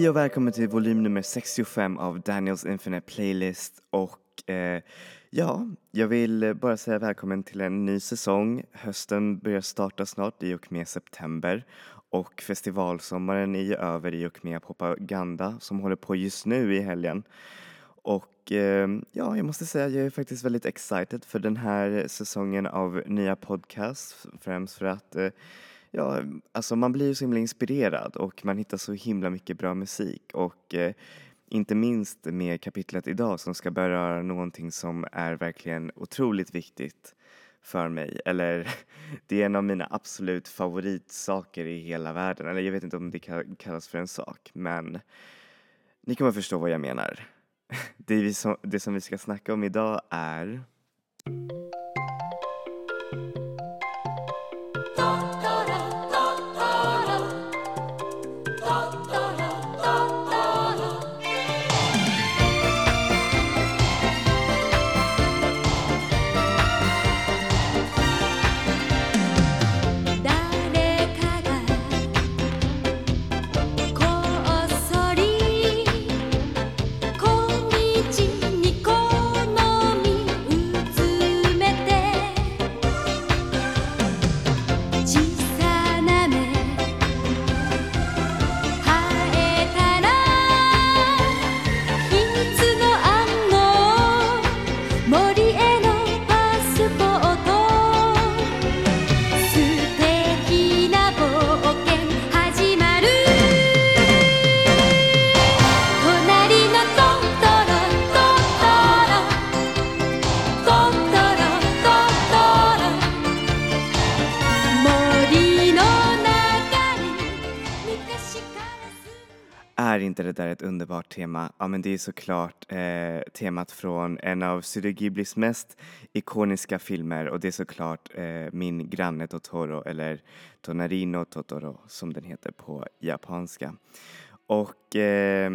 Hej och välkommen till volym nummer 65 av Daniels Infinite Playlist och eh, ja, jag vill bara säga välkommen till en ny säsong. Hösten börjar starta snart i och med september och festivalsommaren är ju över i och med Propaganda som håller på just nu i helgen. Och eh, ja, jag måste säga jag är faktiskt väldigt excited för den här säsongen av nya podcasts främst för att eh, Ja, alltså man blir ju så himla inspirerad och man hittar så himla mycket bra musik och eh, inte minst med kapitlet idag som ska beröra någonting som är verkligen otroligt viktigt för mig. Eller det är en av mina absolut favoritsaker i hela världen. Eller jag vet inte om det kallas för en sak men ni kommer förstå vad jag menar. Det, vi som, det som vi ska snacka om idag är Är ett underbart tema? Ja men det är såklart eh, temat från en av Studio Ghiblis mest ikoniska filmer och det är såklart eh, Min granne Totoro eller Tonarino Totoro som den heter på japanska. Och eh,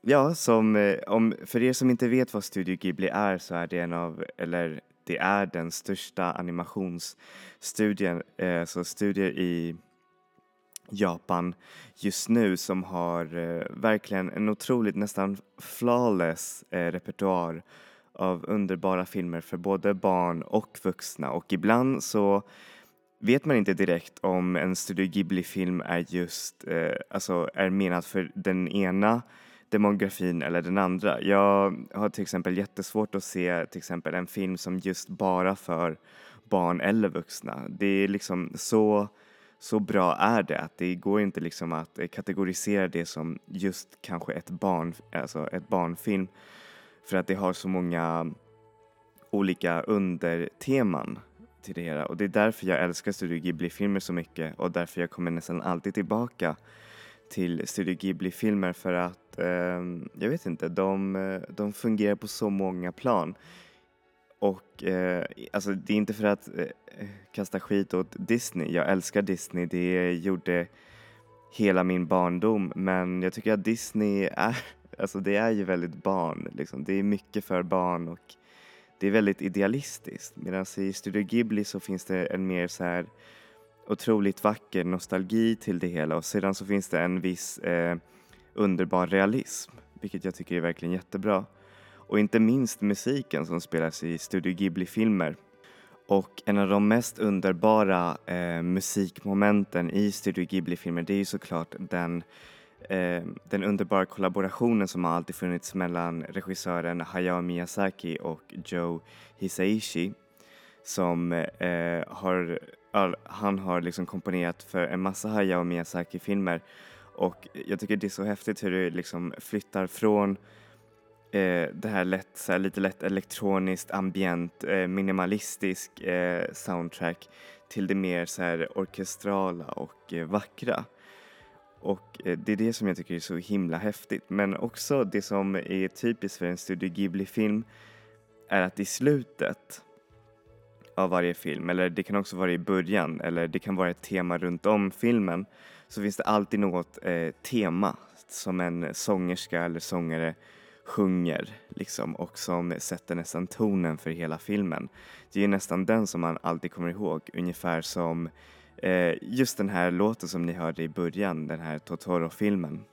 ja, som, eh, om, för er som inte vet vad Studio Ghibli är så är det en av, eller det är den största animationsstudien, eh, så studier i Japan just nu som har eh, verkligen en otroligt nästan flawless eh, repertoar av underbara filmer för både barn och vuxna och ibland så vet man inte direkt om en Studio Ghibli-film är just, eh, alltså är menad för den ena demografin eller den andra. Jag har till exempel jättesvårt att se till exempel en film som just bara för barn eller vuxna. Det är liksom så så bra är det att det går inte liksom att kategorisera det som just kanske ett barn, alltså ett barnfilm. För att det har så många olika underteman till det hela. Och det är därför jag älskar Studio Ghibli-filmer så mycket. Och därför jag kommer nästan alltid tillbaka till Studio Ghibli-filmer. För att eh, jag vet inte, de, eh, de fungerar på så många plan. Och eh, alltså det är inte för att eh, kasta skit åt Disney. Jag älskar Disney. Det gjorde hela min barndom. Men jag tycker att Disney är, alltså det är ju väldigt barn. Liksom. Det är mycket för barn och det är väldigt idealistiskt. Medan i Studio Ghibli så finns det en mer så här otroligt vacker nostalgi till det hela och sedan så finns det en viss eh, underbar realism. Vilket jag tycker är verkligen jättebra och inte minst musiken som spelas i Studio Ghibli-filmer. Och en av de mest underbara eh, musikmomenten i Studio Ghibli-filmer det är ju såklart den, eh, den underbara kollaborationen som har alltid funnits mellan regissören Hayao Miyazaki och Joe Hisaishi som eh, har, han har liksom komponerat för en massa Hayao Miyazaki-filmer och jag tycker det är så häftigt hur det liksom flyttar från eh, det här, lätt, så här lite lätt elektroniskt, ambient, eh, minimalistisk eh, soundtrack till det mer så här orkestrala och eh, vackra. Och eh, det är det som jag tycker är så himla häftigt. Men också det som är typiskt för en Studio Ghibli-film är att i slutet av varje film, eller det kan också vara i början, eller det kan vara ett tema runt om filmen, så finns det alltid något eh, tema som en sångerska eller sångare sjunger liksom och som sätter nästan tonen för hela filmen. Det är nästan den som man alltid kommer ihåg, ungefär som eh, just den här låten som ni hörde i början, den här Totoro-filmen.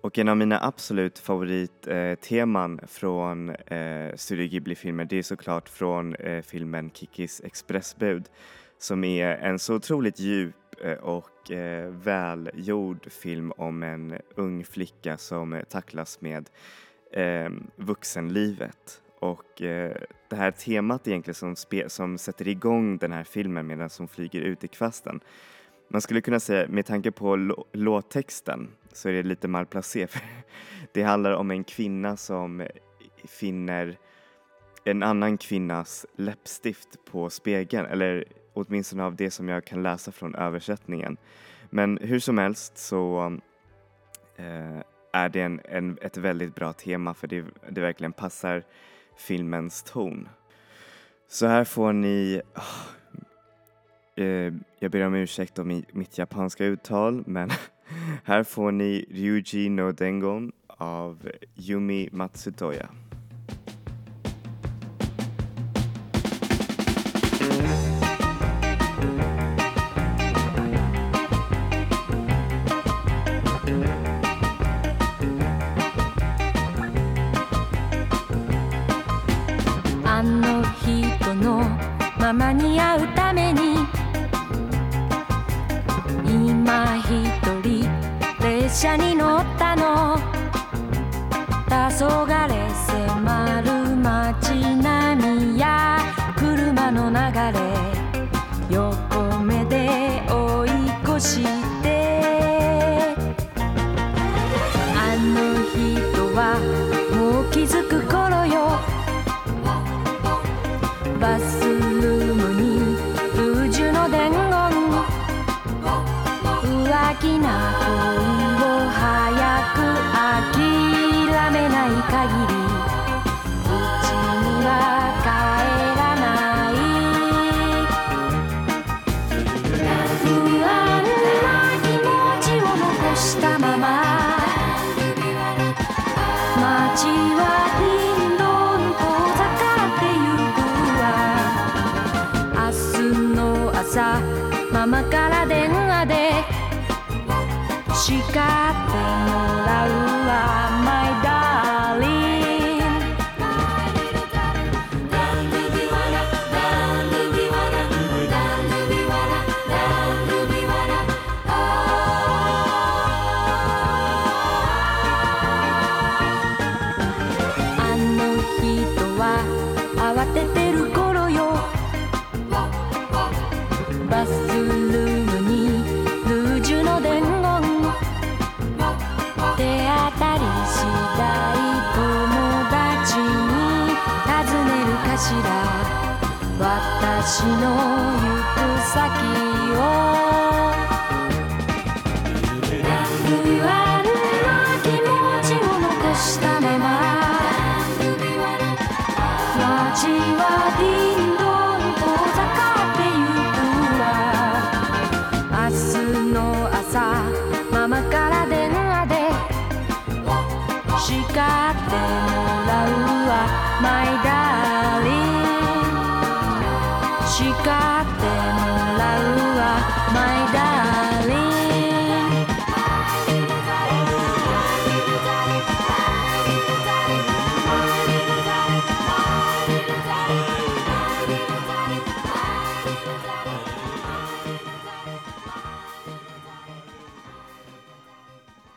Och en av mina absolut favoritteman eh, från eh, Studio Ghibli-filmer det är såklart från eh, filmen Kikis expressbud som är en så otroligt djup eh, och eh, välgjord film om en ung flicka som tacklas med eh, vuxenlivet. Och eh, det här temat egentligen som, spe, som sätter igång den här filmen medan hon flyger ut i kvasten. Man skulle kunna säga, med tanke på låttexten, så är det lite malplacé. det handlar om en kvinna som finner en annan kvinnas läppstift på spegeln, eller åtminstone av det som jag kan läsa från översättningen. Men hur som helst så eh, är det en, en, ett väldigt bra tema för det, det verkligen passar filmens ton. Så här får ni, oh, eh, jag ber om ursäkt om mitt japanska uttal men här får ni Ryuji no Dengon av Yumi Matsutoya. 列車に乗ったの。黄昏迫る街並みや車の流れ。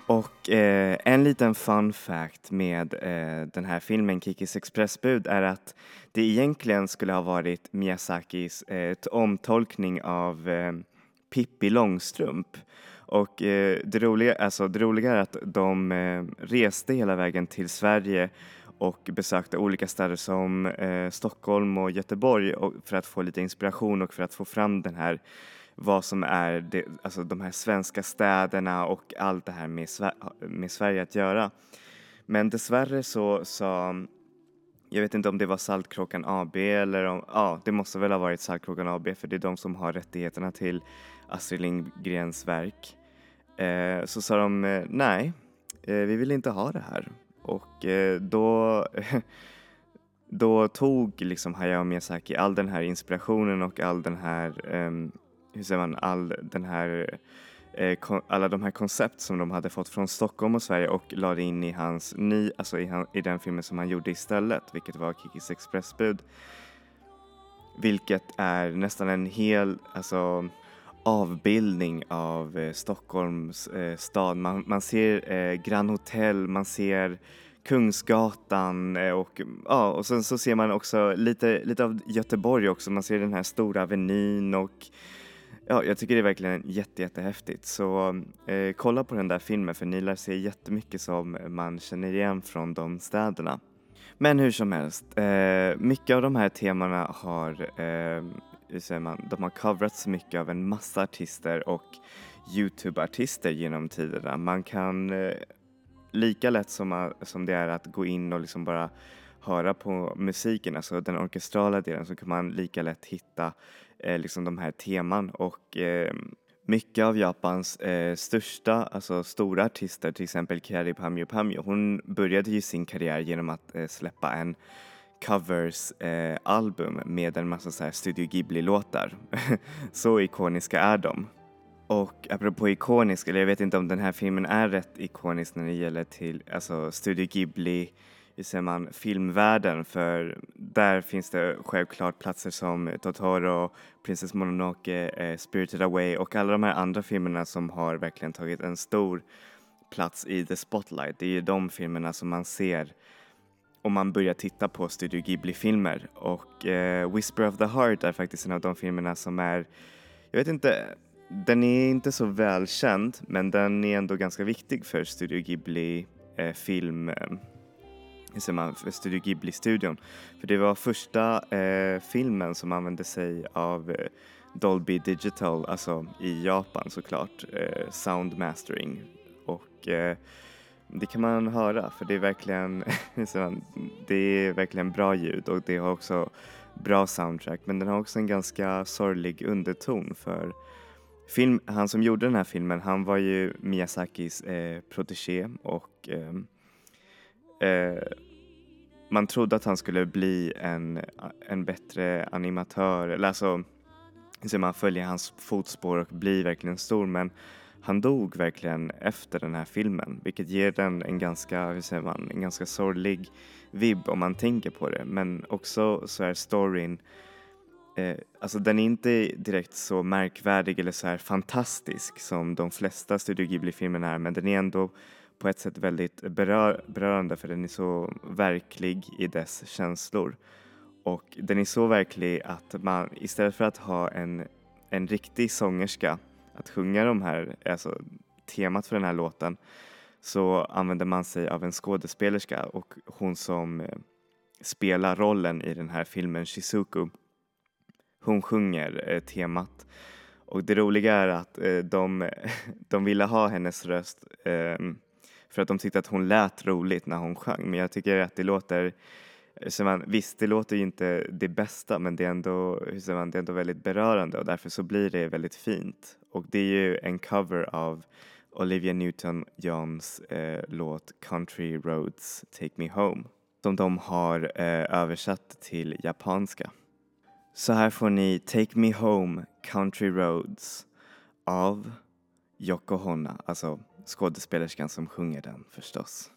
Eh, en liten fun fact med eh, den här filmen Kikis expressbud är att det egentligen skulle ha varit Miyazakis eh, omtolkning av eh, Pippi Långstrump. Och eh, det, roliga, alltså, det roliga är att de eh, reste hela vägen till Sverige och besökte olika städer som eh, Stockholm och Göteborg och för att få lite inspiration och för att få fram den här vad som är det, alltså de här svenska städerna och allt det här med, Sver med Sverige att göra. Men dessvärre så sa, jag vet inte om det var Saltkråkan AB eller om, ja det måste väl ha varit Saltkråkan AB för det är de som har rättigheterna till Astrid Lindgrens verk. Eh, så sa de eh, nej, eh, vi vill inte ha det här och eh, då då tog liksom Hayao Miyazaki all den här inspirationen och all den här um, hur säger man, all den här eh, alla de här koncept som de hade fått från Stockholm och Sverige och lade in i hans ny, alltså i, han, i den filmen som han gjorde istället, vilket var Kikis expressbud. Vilket är nästan en hel, alltså avbildning av eh, Stockholms eh, stad. Man, man ser eh, Grand Hotel, man ser Kungsgatan eh, och, ja, och sen så ser man också lite, lite av Göteborg också. Man ser den här stora avenyn och ja, jag tycker det är verkligen jätte, jättehäftigt. Så eh, kolla på den där filmen för ni lär se jättemycket som man känner igen från de städerna. Men hur som helst, eh, mycket av de här temana har, eh, hur säger man, de har coverats mycket av en massa artister och Youtube-artister genom tiderna. Man kan eh, lika lätt som, som det är att gå in och liksom bara höra på musiken, alltså den orkestrala delen, så kan man lika lätt hitta Eh, liksom de här teman och eh, mycket av Japans eh, största, alltså stora artister, till exempel Kari Pamyo Pamyo, hon började ju sin karriär genom att eh, släppa en covers-album eh, med en massa så här Studio Ghibli-låtar. så ikoniska är de. Och apropå ikonisk, eller jag vet inte om den här filmen är rätt ikonisk när det gäller till alltså Studio Ghibli, hur säger man, filmvärlden för där finns det självklart platser som Totoro, Princess Mononoke, eh, Spirited Away och alla de här andra filmerna som har verkligen tagit en stor plats i the spotlight. Det är ju de filmerna som man ser om man börjar titta på Studio Ghibli-filmer och eh, Whisper of the Heart är faktiskt en av de filmerna som är, jag vet inte, den är inte så välkänd men den är ändå ganska viktig för Studio Ghibli eh, film eh, säger man, Studio Ghibli-studion. För det var första eh, filmen som använde sig av eh, Dolby Digital, alltså i Japan såklart, eh, sound mastering. Och eh, det kan man höra för det är verkligen, det är verkligen bra ljud och det har också bra soundtrack men den har också en ganska sorglig underton för film, han som gjorde den här filmen, han var ju Miyazakis eh, protegé och eh, eh, man trodde att han skulle bli en, en bättre animatör, eller alltså så man följer hans fotspår och blir verkligen stor? Men han dog verkligen efter den här filmen vilket ger den en ganska, hur säger man, en ganska sorglig vibb om man tänker på det. Men också så är storyn eh, alltså den är inte direkt så märkvärdig eller så här fantastisk som de flesta Studio Ghibli-filmerna är men den är ändå på ett sätt väldigt berör, berörande för den är så verklig i dess känslor. Och den är så verklig att man istället för att ha en, en riktig sångerska att sjunga de här, alltså temat för den här låten så använder man sig av en skådespelerska och hon som eh, spelar rollen i den här filmen Shizuku hon sjunger eh, temat. Och det roliga är att eh, de, de ville ha hennes röst eh, för att de tyckte att hon lät roligt när hon sjöng. Men jag tycker att det låter, så man, visst det låter ju inte det bästa men det är, ändå, så man, det är ändå väldigt berörande och därför så blir det väldigt fint. Och det är ju en cover av Olivia Newton-Johns eh, låt Country Roads Take Me Home som de har eh, översatt till japanska. Så här får ni Take Me Home Country Roads av Yoko Honna, alltså skådespelerskan som sjunger den förstås.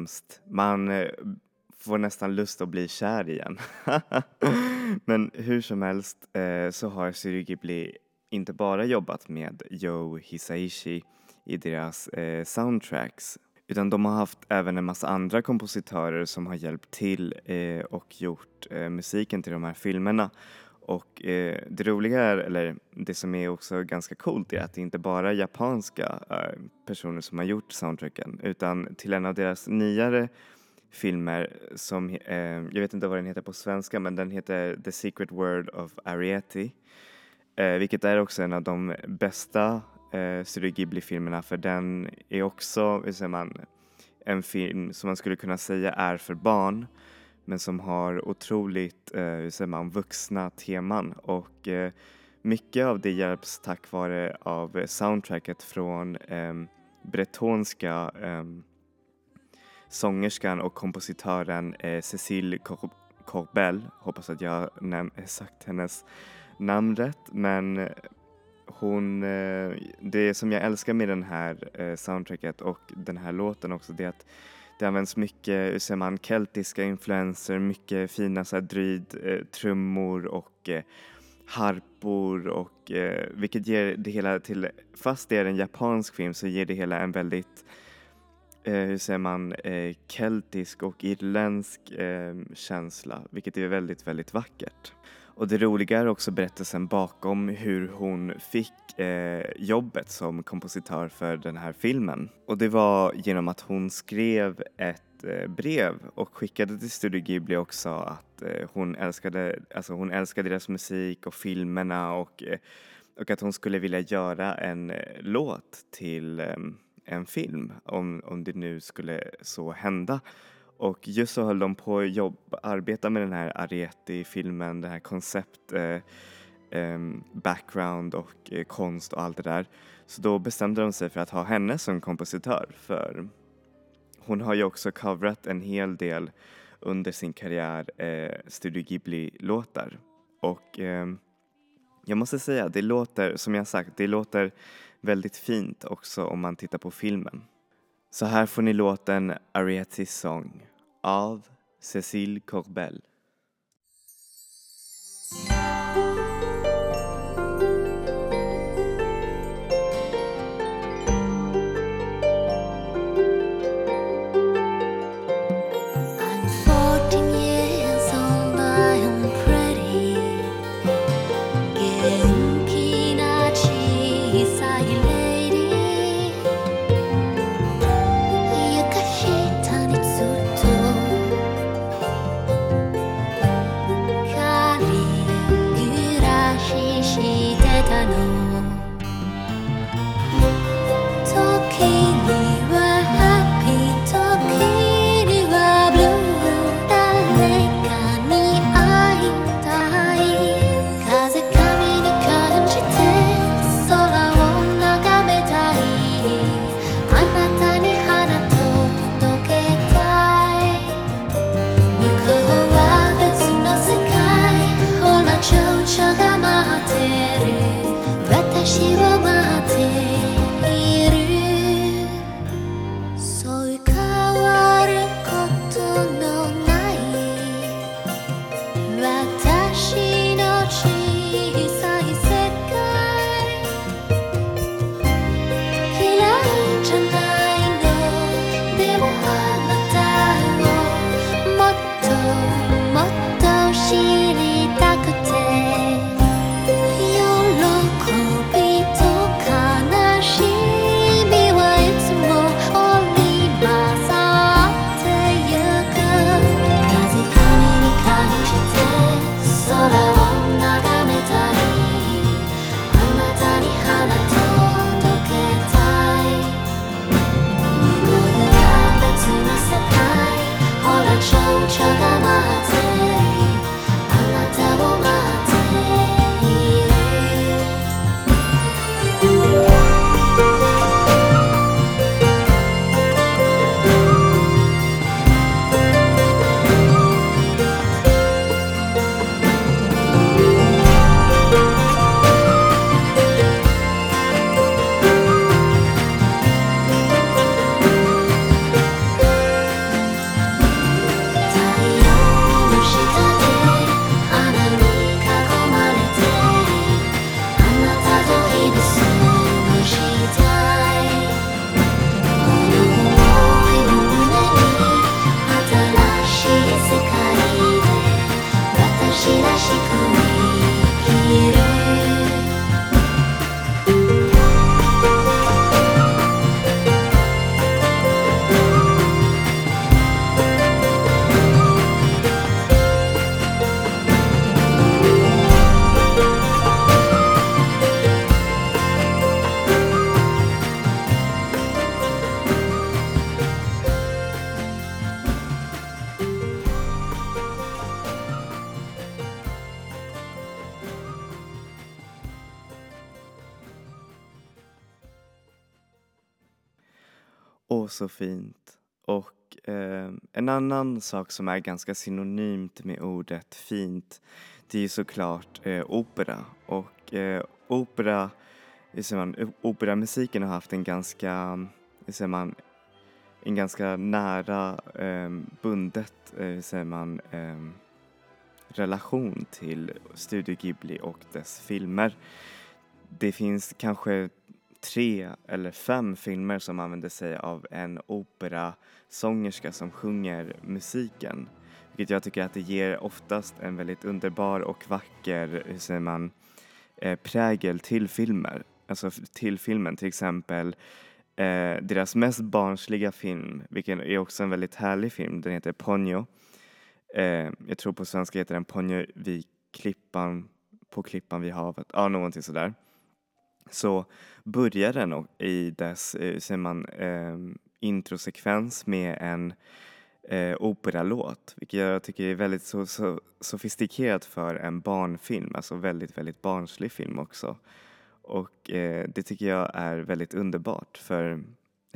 Vad. Man eh, får nästan lust att bli kär igen. Men hur som helst eh, så har Studio Ghibli inte bara jobbat med Joe Hisaishi i deras eh, soundtracks utan de har haft även en massa andra kompositörer som har hjälpt till och gjort musiken till de här filmerna. Och eh, det roliga är, eller det som är också ganska coolt är att det inte bara är japanska eh, personer som har gjort soundtracken utan till en av deras nyare filmer som, eh, jag vet inte vad den heter på svenska men den heter The Secret World of Ariety eh, vilket är också en av de bästa eh, Studio Ghibli-filmerna för den är också, hur säger man, en film som man skulle kunna säga är för barn men som har otroligt, eh, hur säger man, vuxna teman. Och eh, mycket av det hjälps tack vare av soundtracket från eh, bretonska eh, sångerskan och kompositören eh, Cécile Corbel, hoppas att jag har eh, sagt hennes namn rätt, men eh, hon, eh, det som jag älskar med den här eh, soundtracket och den här låten också det är att det används mycket, hur man, keltiska influenser, mycket fina så här druid, eh, trummor och eh, harpor och eh, vilket ger det hela till, fast det är en japansk film så ger det hela en väldigt, eh, hur säger man, eh, keltisk och irländsk eh, känsla vilket är väldigt, väldigt vackert. Och det roliga är också berättelsen bakom hur hon fick eh, jobbet som kompositör för den här filmen. Och det var genom att hon skrev ett eh, brev och skickade till Studio Ghibli också att eh, hon, älskade, alltså hon älskade deras musik och filmerna och, eh, och att hon skulle vilja göra en eh, låt till eh, en film om, om det nu skulle så hända. Och just så höll de på att jobba, arbeta med den här Areti-filmen, den här koncept eh, eh, background och eh, konst och allt det där. Så då bestämde de sig för att ha henne som kompositör för hon har ju också coverat en hel del under sin karriär eh, Studio Ghibli-låtar. Och eh, jag måste säga, det låter, som jag sagt, det låter väldigt fint också om man tittar på filmen. Så här får ni låten Arietis sång av Cécile Corbel. 唱着大马子。Åh, så fint. Och eh, en annan sak som är ganska synonymt med ordet fint, det är ju såklart eh, opera. Och eh, opera, hur man, operamusiken har haft en ganska, hur säger man, en ganska nära eh, bundet, eh, säger man, eh, relation till Studio Ghibli och dess filmer. Det finns kanske tre eller fem filmer som använder sig av en operasångerska som sjunger musiken. Vilket jag tycker att det ger oftast en väldigt underbar och vacker, hur säger man, eh, prägel till filmer. Alltså till filmen, till exempel eh, deras mest barnsliga film, vilken är också en väldigt härlig film, den heter Ponyo. Eh, jag tror på svenska heter den Ponyo vid klippan, på klippan vid havet, ja någonting sådär så börjar den i dess, eh, säger man, eh, introsekvens med en eh, operalåt, vilket jag tycker är väldigt so so sofistikerat för en barnfilm, alltså väldigt, väldigt barnslig film också. Och eh, det tycker jag är väldigt underbart för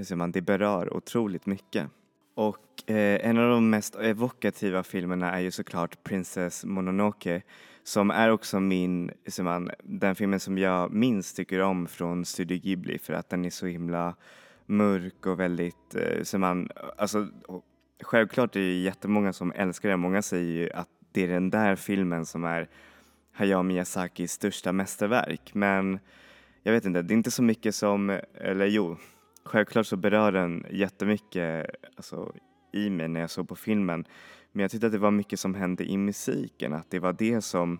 ser man, det berör otroligt mycket. Och eh, en av de mest evokativa filmerna är ju såklart Princess Mononoke som är också min, man, den filmen som jag minst tycker om från Studio Ghibli för att den är så himla mörk och väldigt, eh, som man, alltså självklart är det jättemånga som älskar den, många säger ju att det är den där filmen som är Hayao Miyazakis största mästerverk men jag vet inte, det är inte så mycket som, eller jo, självklart så berör den jättemycket alltså, i mig när jag såg på filmen men jag tyckte att det var mycket som hände i musiken, att det var det som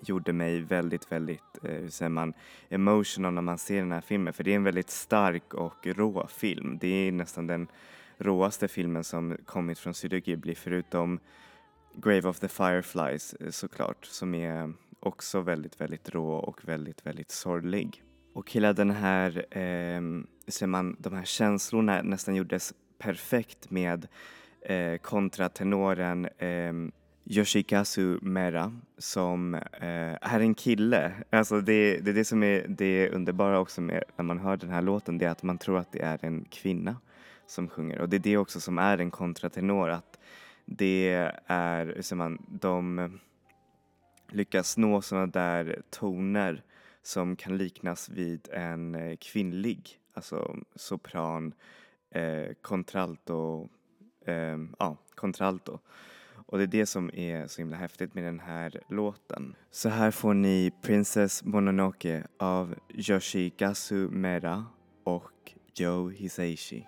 gjorde mig väldigt, väldigt, eh, hur säger man, emotional när man ser den här filmen. För det är en väldigt stark och rå film. Det är nästan den råaste filmen som kommit från Studio Ghibli förutom Grave of the Fireflies eh, såklart, som är också väldigt, väldigt rå och väldigt, väldigt sorglig. Och hela den här, eh, ser man, de här känslorna nästan gjordes perfekt med eh, kontratenoren eh, Yoshikazu Mera som eh, är en kille. Alltså det, det är det som är det underbara också med när man hör den här låten, det är att man tror att det är en kvinna som sjunger och det är det också som är en kontratenor, att det är, så man, de lyckas nå sådana där toner som kan liknas vid en eh, kvinnlig, alltså sopran, eh, kontralto eh, ja, kontralto. Och det är det som är så himla häftigt med den här låten. Så här får ni Princess Mononoke av Yoshikazu Mera och Joe Hisaishi.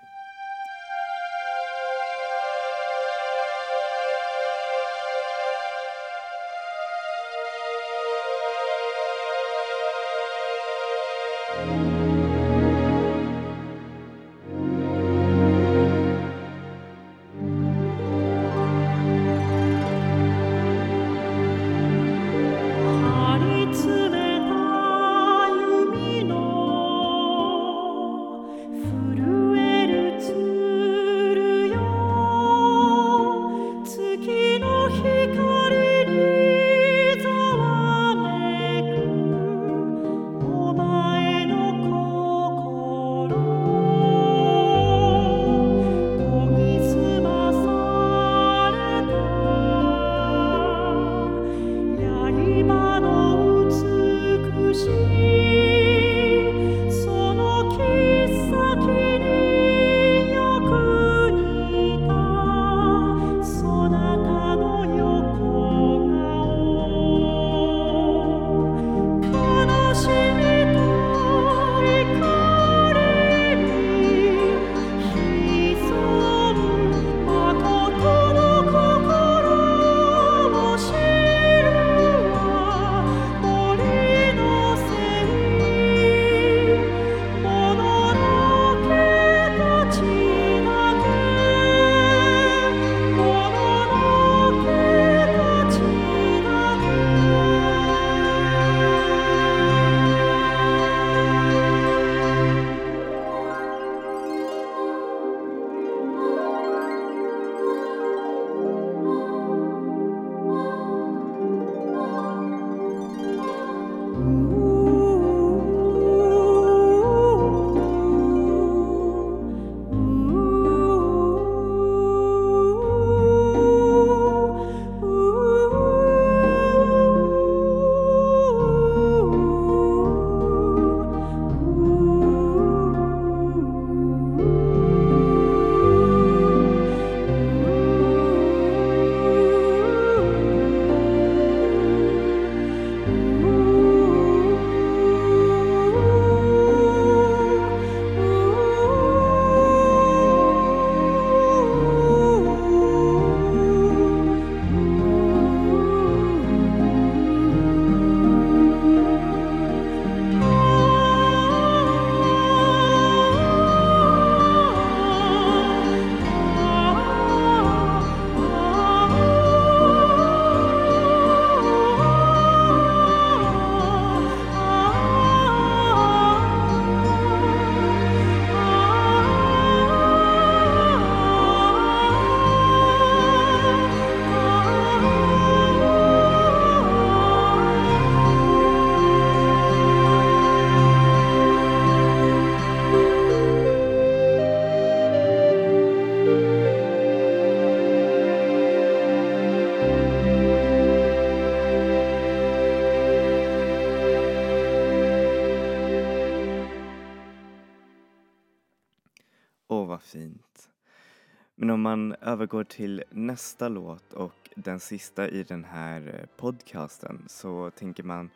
Övergår till nästa låt och den sista i den här eh, podcasten så tänker man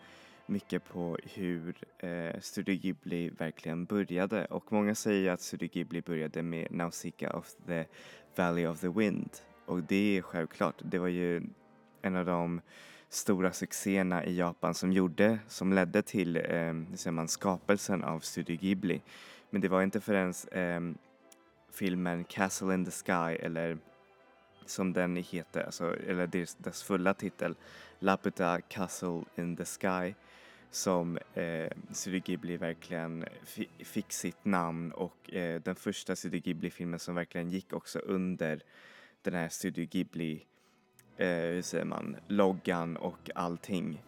mycket på hur eh, Studio Ghibli verkligen började. Och många säger att Studio Ghibli började med Nausicaa of the Valley of the Wind. Och det är självklart, det var ju en av de stora succéerna i Japan som gjorde, som ledde till eh, man, skapelsen av Studio Ghibli. Men det var inte förrän eh, filmen Castle in the Sky eller som den heter, alltså, eller dess, dess fulla titel, Laputa Castle in the Sky som eh, Studio Ghibli verkligen fick sitt namn och eh, den första Studio Ghibli-filmen som verkligen gick också under den här Studio Ghibli, eh, hur säger man, loggan och allting.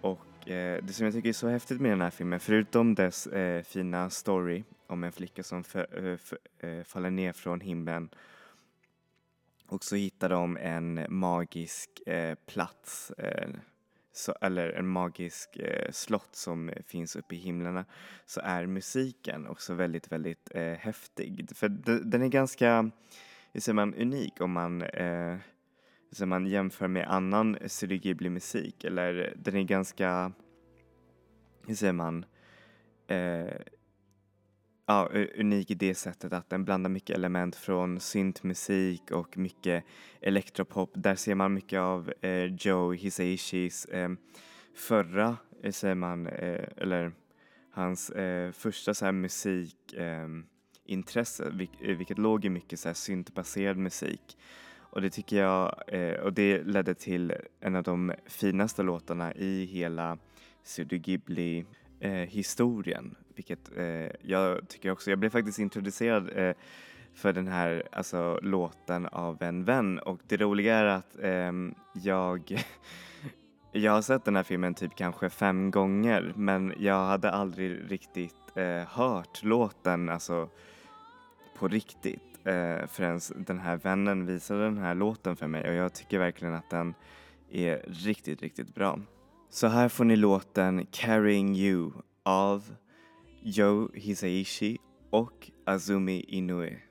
Och eh, det som jag tycker är så häftigt med den här filmen, förutom dess eh, fina story om en flicka som eh, eh, faller ner från himlen och så hittar de en magisk eh, plats eh, så, eller en magisk eh, slott som finns uppe i himlarna så är musiken också väldigt, väldigt eh, häftig. För den är ganska, hur säger man, unik om man, eh, hur man jämför med annan Studio Ghibli-musik. Eller den är ganska, hur säger man, eh, ja, unik i det sättet att den blandar mycket element från syntmusik och mycket elektropop. Där ser man mycket av eh, Joe Hisaishis eh, förra, eh, säger man, eh, eller hans eh, första så här musikintresse, eh, vil eh, vilket låg i mycket så här syntbaserad musik. Och det tycker jag, eh, och det ledde till en av de finaste låtarna i hela Studio Ghibli-historien. Eh, vilket eh, jag tycker också. Jag blev faktiskt introducerad eh, för den här alltså, låten av en vän och det roliga är att ehm, jag jag har sett den här filmen typ kanske fem gånger men jag hade aldrig riktigt eh, hört låten alltså på riktigt eh, förrän den här vännen visade den här låten för mig och jag tycker verkligen att den är riktigt, riktigt bra. Så här får ni låten Carrying You av Joe Hisaishi och Azumi Inoue.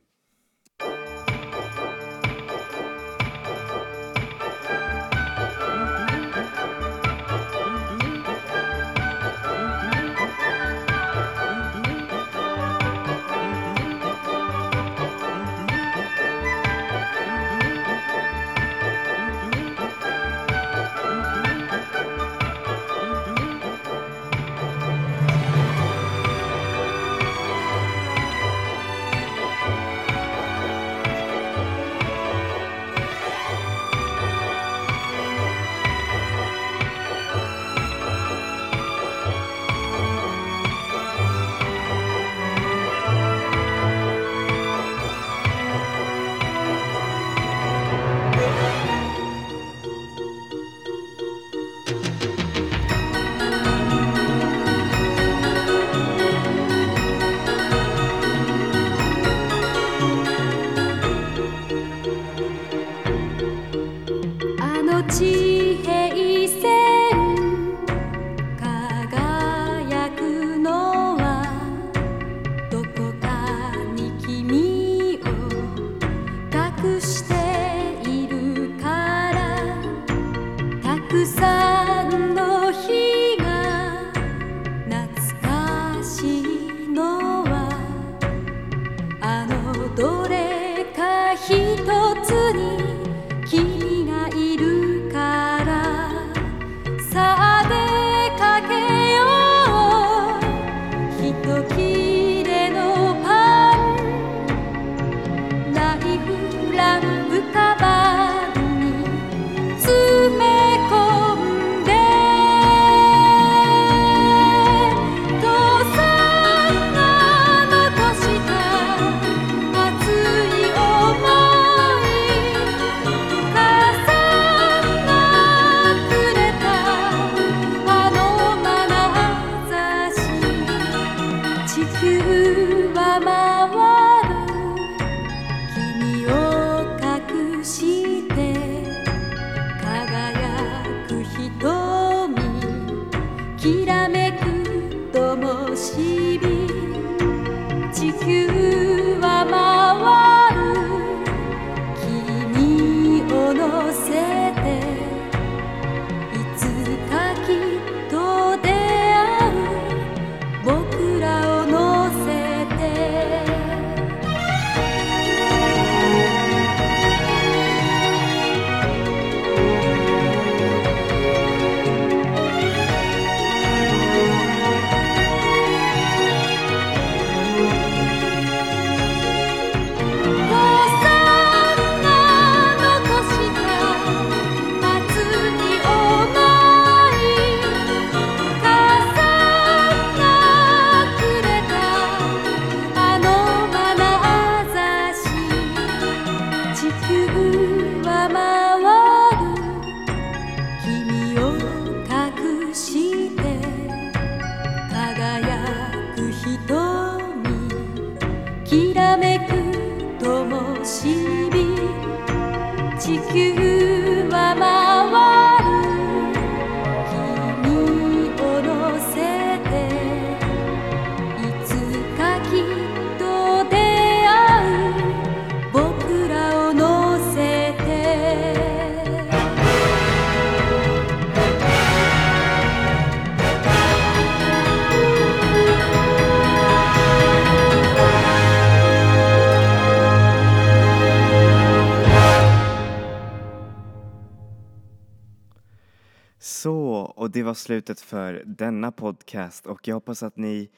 Det var slutet för denna podcast och jag hoppas att ni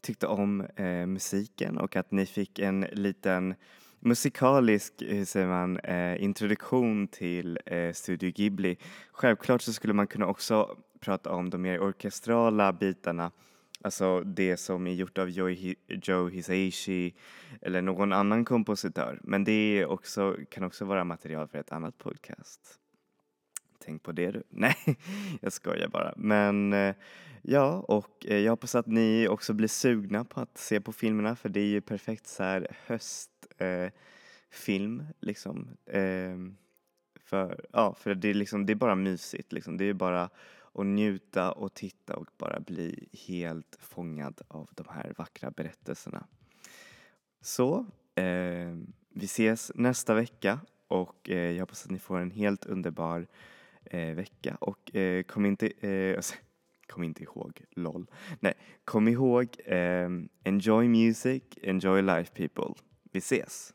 tyckte om eh, musiken och att ni fick en liten musikalisk, eh, hur säger man, eh, introduktion till eh, Studio Ghibli. Självklart så skulle man kunna också prata om de mer orkestrala bitarna, alltså det som är gjort av Joe, Joe Hisaishi eller någon annan kompositör. Men det också, kan också vara material för ett annat podcast. Tänk på det du. Nej, jag skojar bara. Men eh, ja, och eh, jag hoppas att ni också blir sugna på att se på filmerna för det är ju perfekt så här höstfilm eh, liksom. Eh, för, ja, för det är liksom, det är bara mysigt liksom. Det är bara att njuta och titta och bara bli helt fångad av de här vackra berättelserna. Så, eh, vi ses nästa vecka och eh, jag hoppas att ni får en helt underbar eh, vecka och eh, kom inte, eh, alltså, kom inte ihåg, LOL. Nej, kom ihåg, eh, enjoy music, enjoy life people. Vi ses!